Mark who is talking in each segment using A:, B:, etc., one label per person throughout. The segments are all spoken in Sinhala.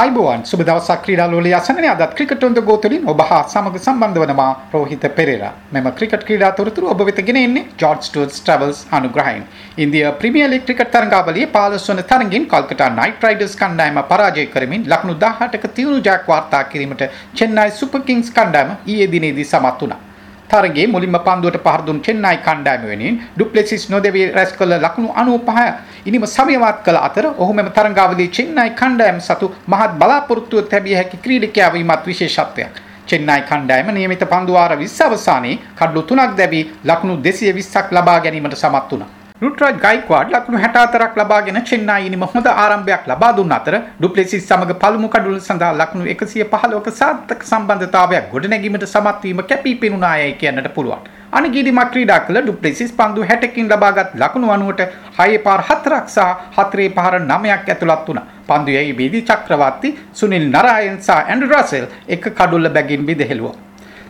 A: අයිබෝවන් සුබ දවසක් ක්‍රීඩා ලෝලයේ අසන්නනේ අදත් ක්‍රිකට් ඔන් ද ගෝ තුලින් ඔබ හා සමග සම්බන්ධ වන මා රෝහිත පෙරේරා. මෙම ක්‍රිකට් ක්‍රීඩා තොරතුරු ඔබ වෙත ගෙන එන්නේ ජෝර්ජ් ස්ටුවර්ට්ස් ට්‍රැවල්ස් අනුග්‍රහයෙන්. ඉන්දියා ප්‍රීමියර් ලීග් ක්‍රිකට් තරඟාවලියේ 15 වන තරඟින් කොල්කතා නයිට් රයිඩර්ස් කණ්ඩායම පරාජය කරමින් ලකුණු 18ක තියුණු ජයක් වාර්තා කිරීමට චෙන්නයි සුපර් කිංස් කණ්ඩායම ඊයේ දිනේදී සමත් වුණා. තරගේ මුලින්ම පන්දුවට පහර දුන් චෙන්නයි කණ්ඩායම වෙනින් ඩුප්ලෙසිස් නොදෙවි රැස් කළ ලකුණු 95 ඉනිම සමයවත් කළ අතර ඔහු මෙම තරඟාවලියේ චෙන්නයි කණ්ඩායම සතු මහත් බලාපොරොත්තුව තැබිය හැකි ක්‍රීඩකයා වීමත් විශේෂත්වයක්. චෙන්නයි කණ්ඩායම නියමිත පන්දු වාර 20 අවසානයේ කඩලු 3ක් දැවි ලකුණු 220ක් ලබා ගැනීමට සමත් වුණා. රුට්රාජ් ගයික්වාඩ් ලකුණු 64ක් ලබාගෙන චෙන්නයි ඉනිම හොඳ ආරම්භයක් ලබා දුන්න අතර ඩුප්ලෙසිස් සමග පළමු කඩුල සඳහා ලකුණු 115ක සාර්ථක සම්බන්ධතාවයක් ගොඩනැගීමට සමත් වීම කැපී පෙනුනායයි කියන්නට පුළුවන්. අනගීඩිමක් ක්‍රීඩා කළ ඩුප්ලෙසිස් පන්දු 60කින් ලබාගත් ලකුණු 90ට 6 පාර 4ක් සහ 4 පාර 9ක් ඇතුළත් වුණා. පන්දු යයි බීදි චක්‍රවර්ති සුනිල් නරායන් සහ ඇන්ඩ්‍රු රසෙල් එක කඩුල්ල බැගින් බිදහෙළුවා.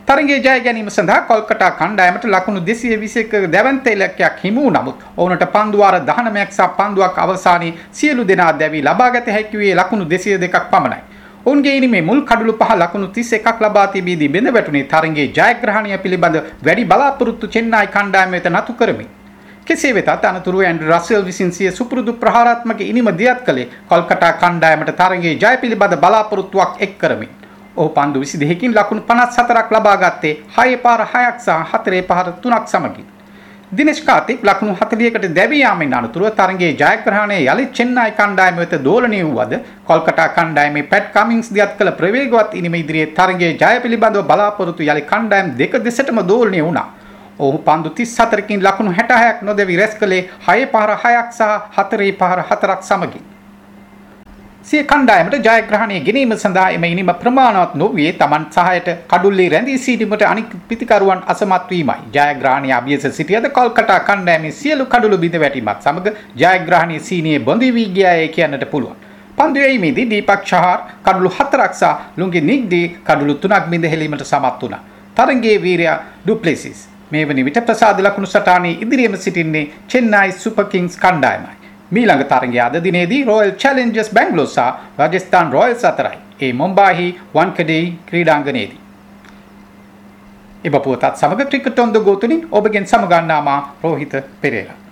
A: තරගේ ජය ගැනීම සඳහා කොල්කටා කණ්ඩායමට ලකුණු 221 දැවන්ත ඉලක්කයක් හිමි වූ නමුත් ඔවුන්ට පන්දු වාර 19ක් සහ පන්දුවක් අවසානයේ සියලු දෙනා දැවි ලබාගත හැකි වූයේ ලකුණු 202ක් පමණයි. ඔවුන්ගේ ඉනිමේ මුල් කඩළු පහ ලකුණු 31ක් ලබා තිබීදී බෙද වැටුනේ තරගයේ ජයග්‍රහණය පිළිබඳ වැඩි බලාපොරොත්තු චෙන්නයි කණ්ඩායම වෙත නතු කරමින්. කෙසේ වෙතත් අනතුරු ඇන්ඩ්‍රු රසෙල් විසින් සිය සුපුරුදු ප්‍රහාරාත්මක ඉනිම දියත් කළේ කොල්කටා කණ්ඩායමට තරගයේ ජය පිළිබඳ බලාපොරොත්තුවක් එක් කරමින්. ඔහු පන්දු 22කින් ලකුණු 54ක් ලබා ගත්තේ 6 පාර 6ක් සහ 4 පාර 3ක් සමගින්. දිනේෂ් කාර්තික් ලකුණු 40කට දැවී යාමෙන් අනතුරුව තරගයේ ජයග්‍රහණය යලි චෙන්නයි කණ්ඩායම වෙත දෝලණය වූවද කොල්කටා කණ්ඩායමේ පැට් කමින්ස් දියත් කළ ප්‍රවේගවත් ඉනිම ඉදිරියේ තරගයේ ජය පිළිබඳව බලාපොරොත්තු යලි කණ්ඩායම් දෙක දෙසටම දෝලණය වුණා. ඔහු පන්දු 34කින් ලකුණු 66ක් නොදැවි රැස් කළේ 6 පාර 6ක් සහ 4 පාර 4ක් සමගින්. සිය කණ්ඩායමට ජයග්‍රහණය ගැනීම සඳහා එම ඉනිම ප්‍රමාණවත් නොවේ තමන් සහයට කඩුල්ලේ රැඳී සිටීමට අනික් පිතිකරුවන් අසමත් වීමයි. ජයග්‍රහණය අභියස සිටියද කොල්කටා කණ්ඩායමේ සියලු කඩුළු බිඳ වැටීමත් සමග ජයග්‍රහණයේ සීනියේ බොඳි වී ගියාය කියන්නට පුළුවන්. පන්දු යීමේදී දීපක් ශහාර් කඩුළු 4ක් සහ ලුංගි නිග්දී කඩුළු 3ක් බිඳ හෙලීමට සමත් වුණා. තරගයේ වීරයා ඩුප්ලෙසිස් මේ වන විට ප්‍රසාද ලකුණු සටහනේ ඉදිරියේම සිටින්නේ චෙන්නයි සුපර් කිංස් කණ්ඩායමයි. මීළඟ තරගය අද දිනේදී රොයල් චැලෙන්ජර්ස් බැංගලෝර් සහ රාජස්ථාන් රොයල්ස් අතරයි. ඒ මොම්බාහි වන්කඩේ ක්‍රීඩාංගණයේදී. එබ පුවතත් සමග ක්‍රිකට් ඔන් ද ගෝ තුලින් ඔබගෙන් සමගන්නා මා රෝහිත පෙරේරා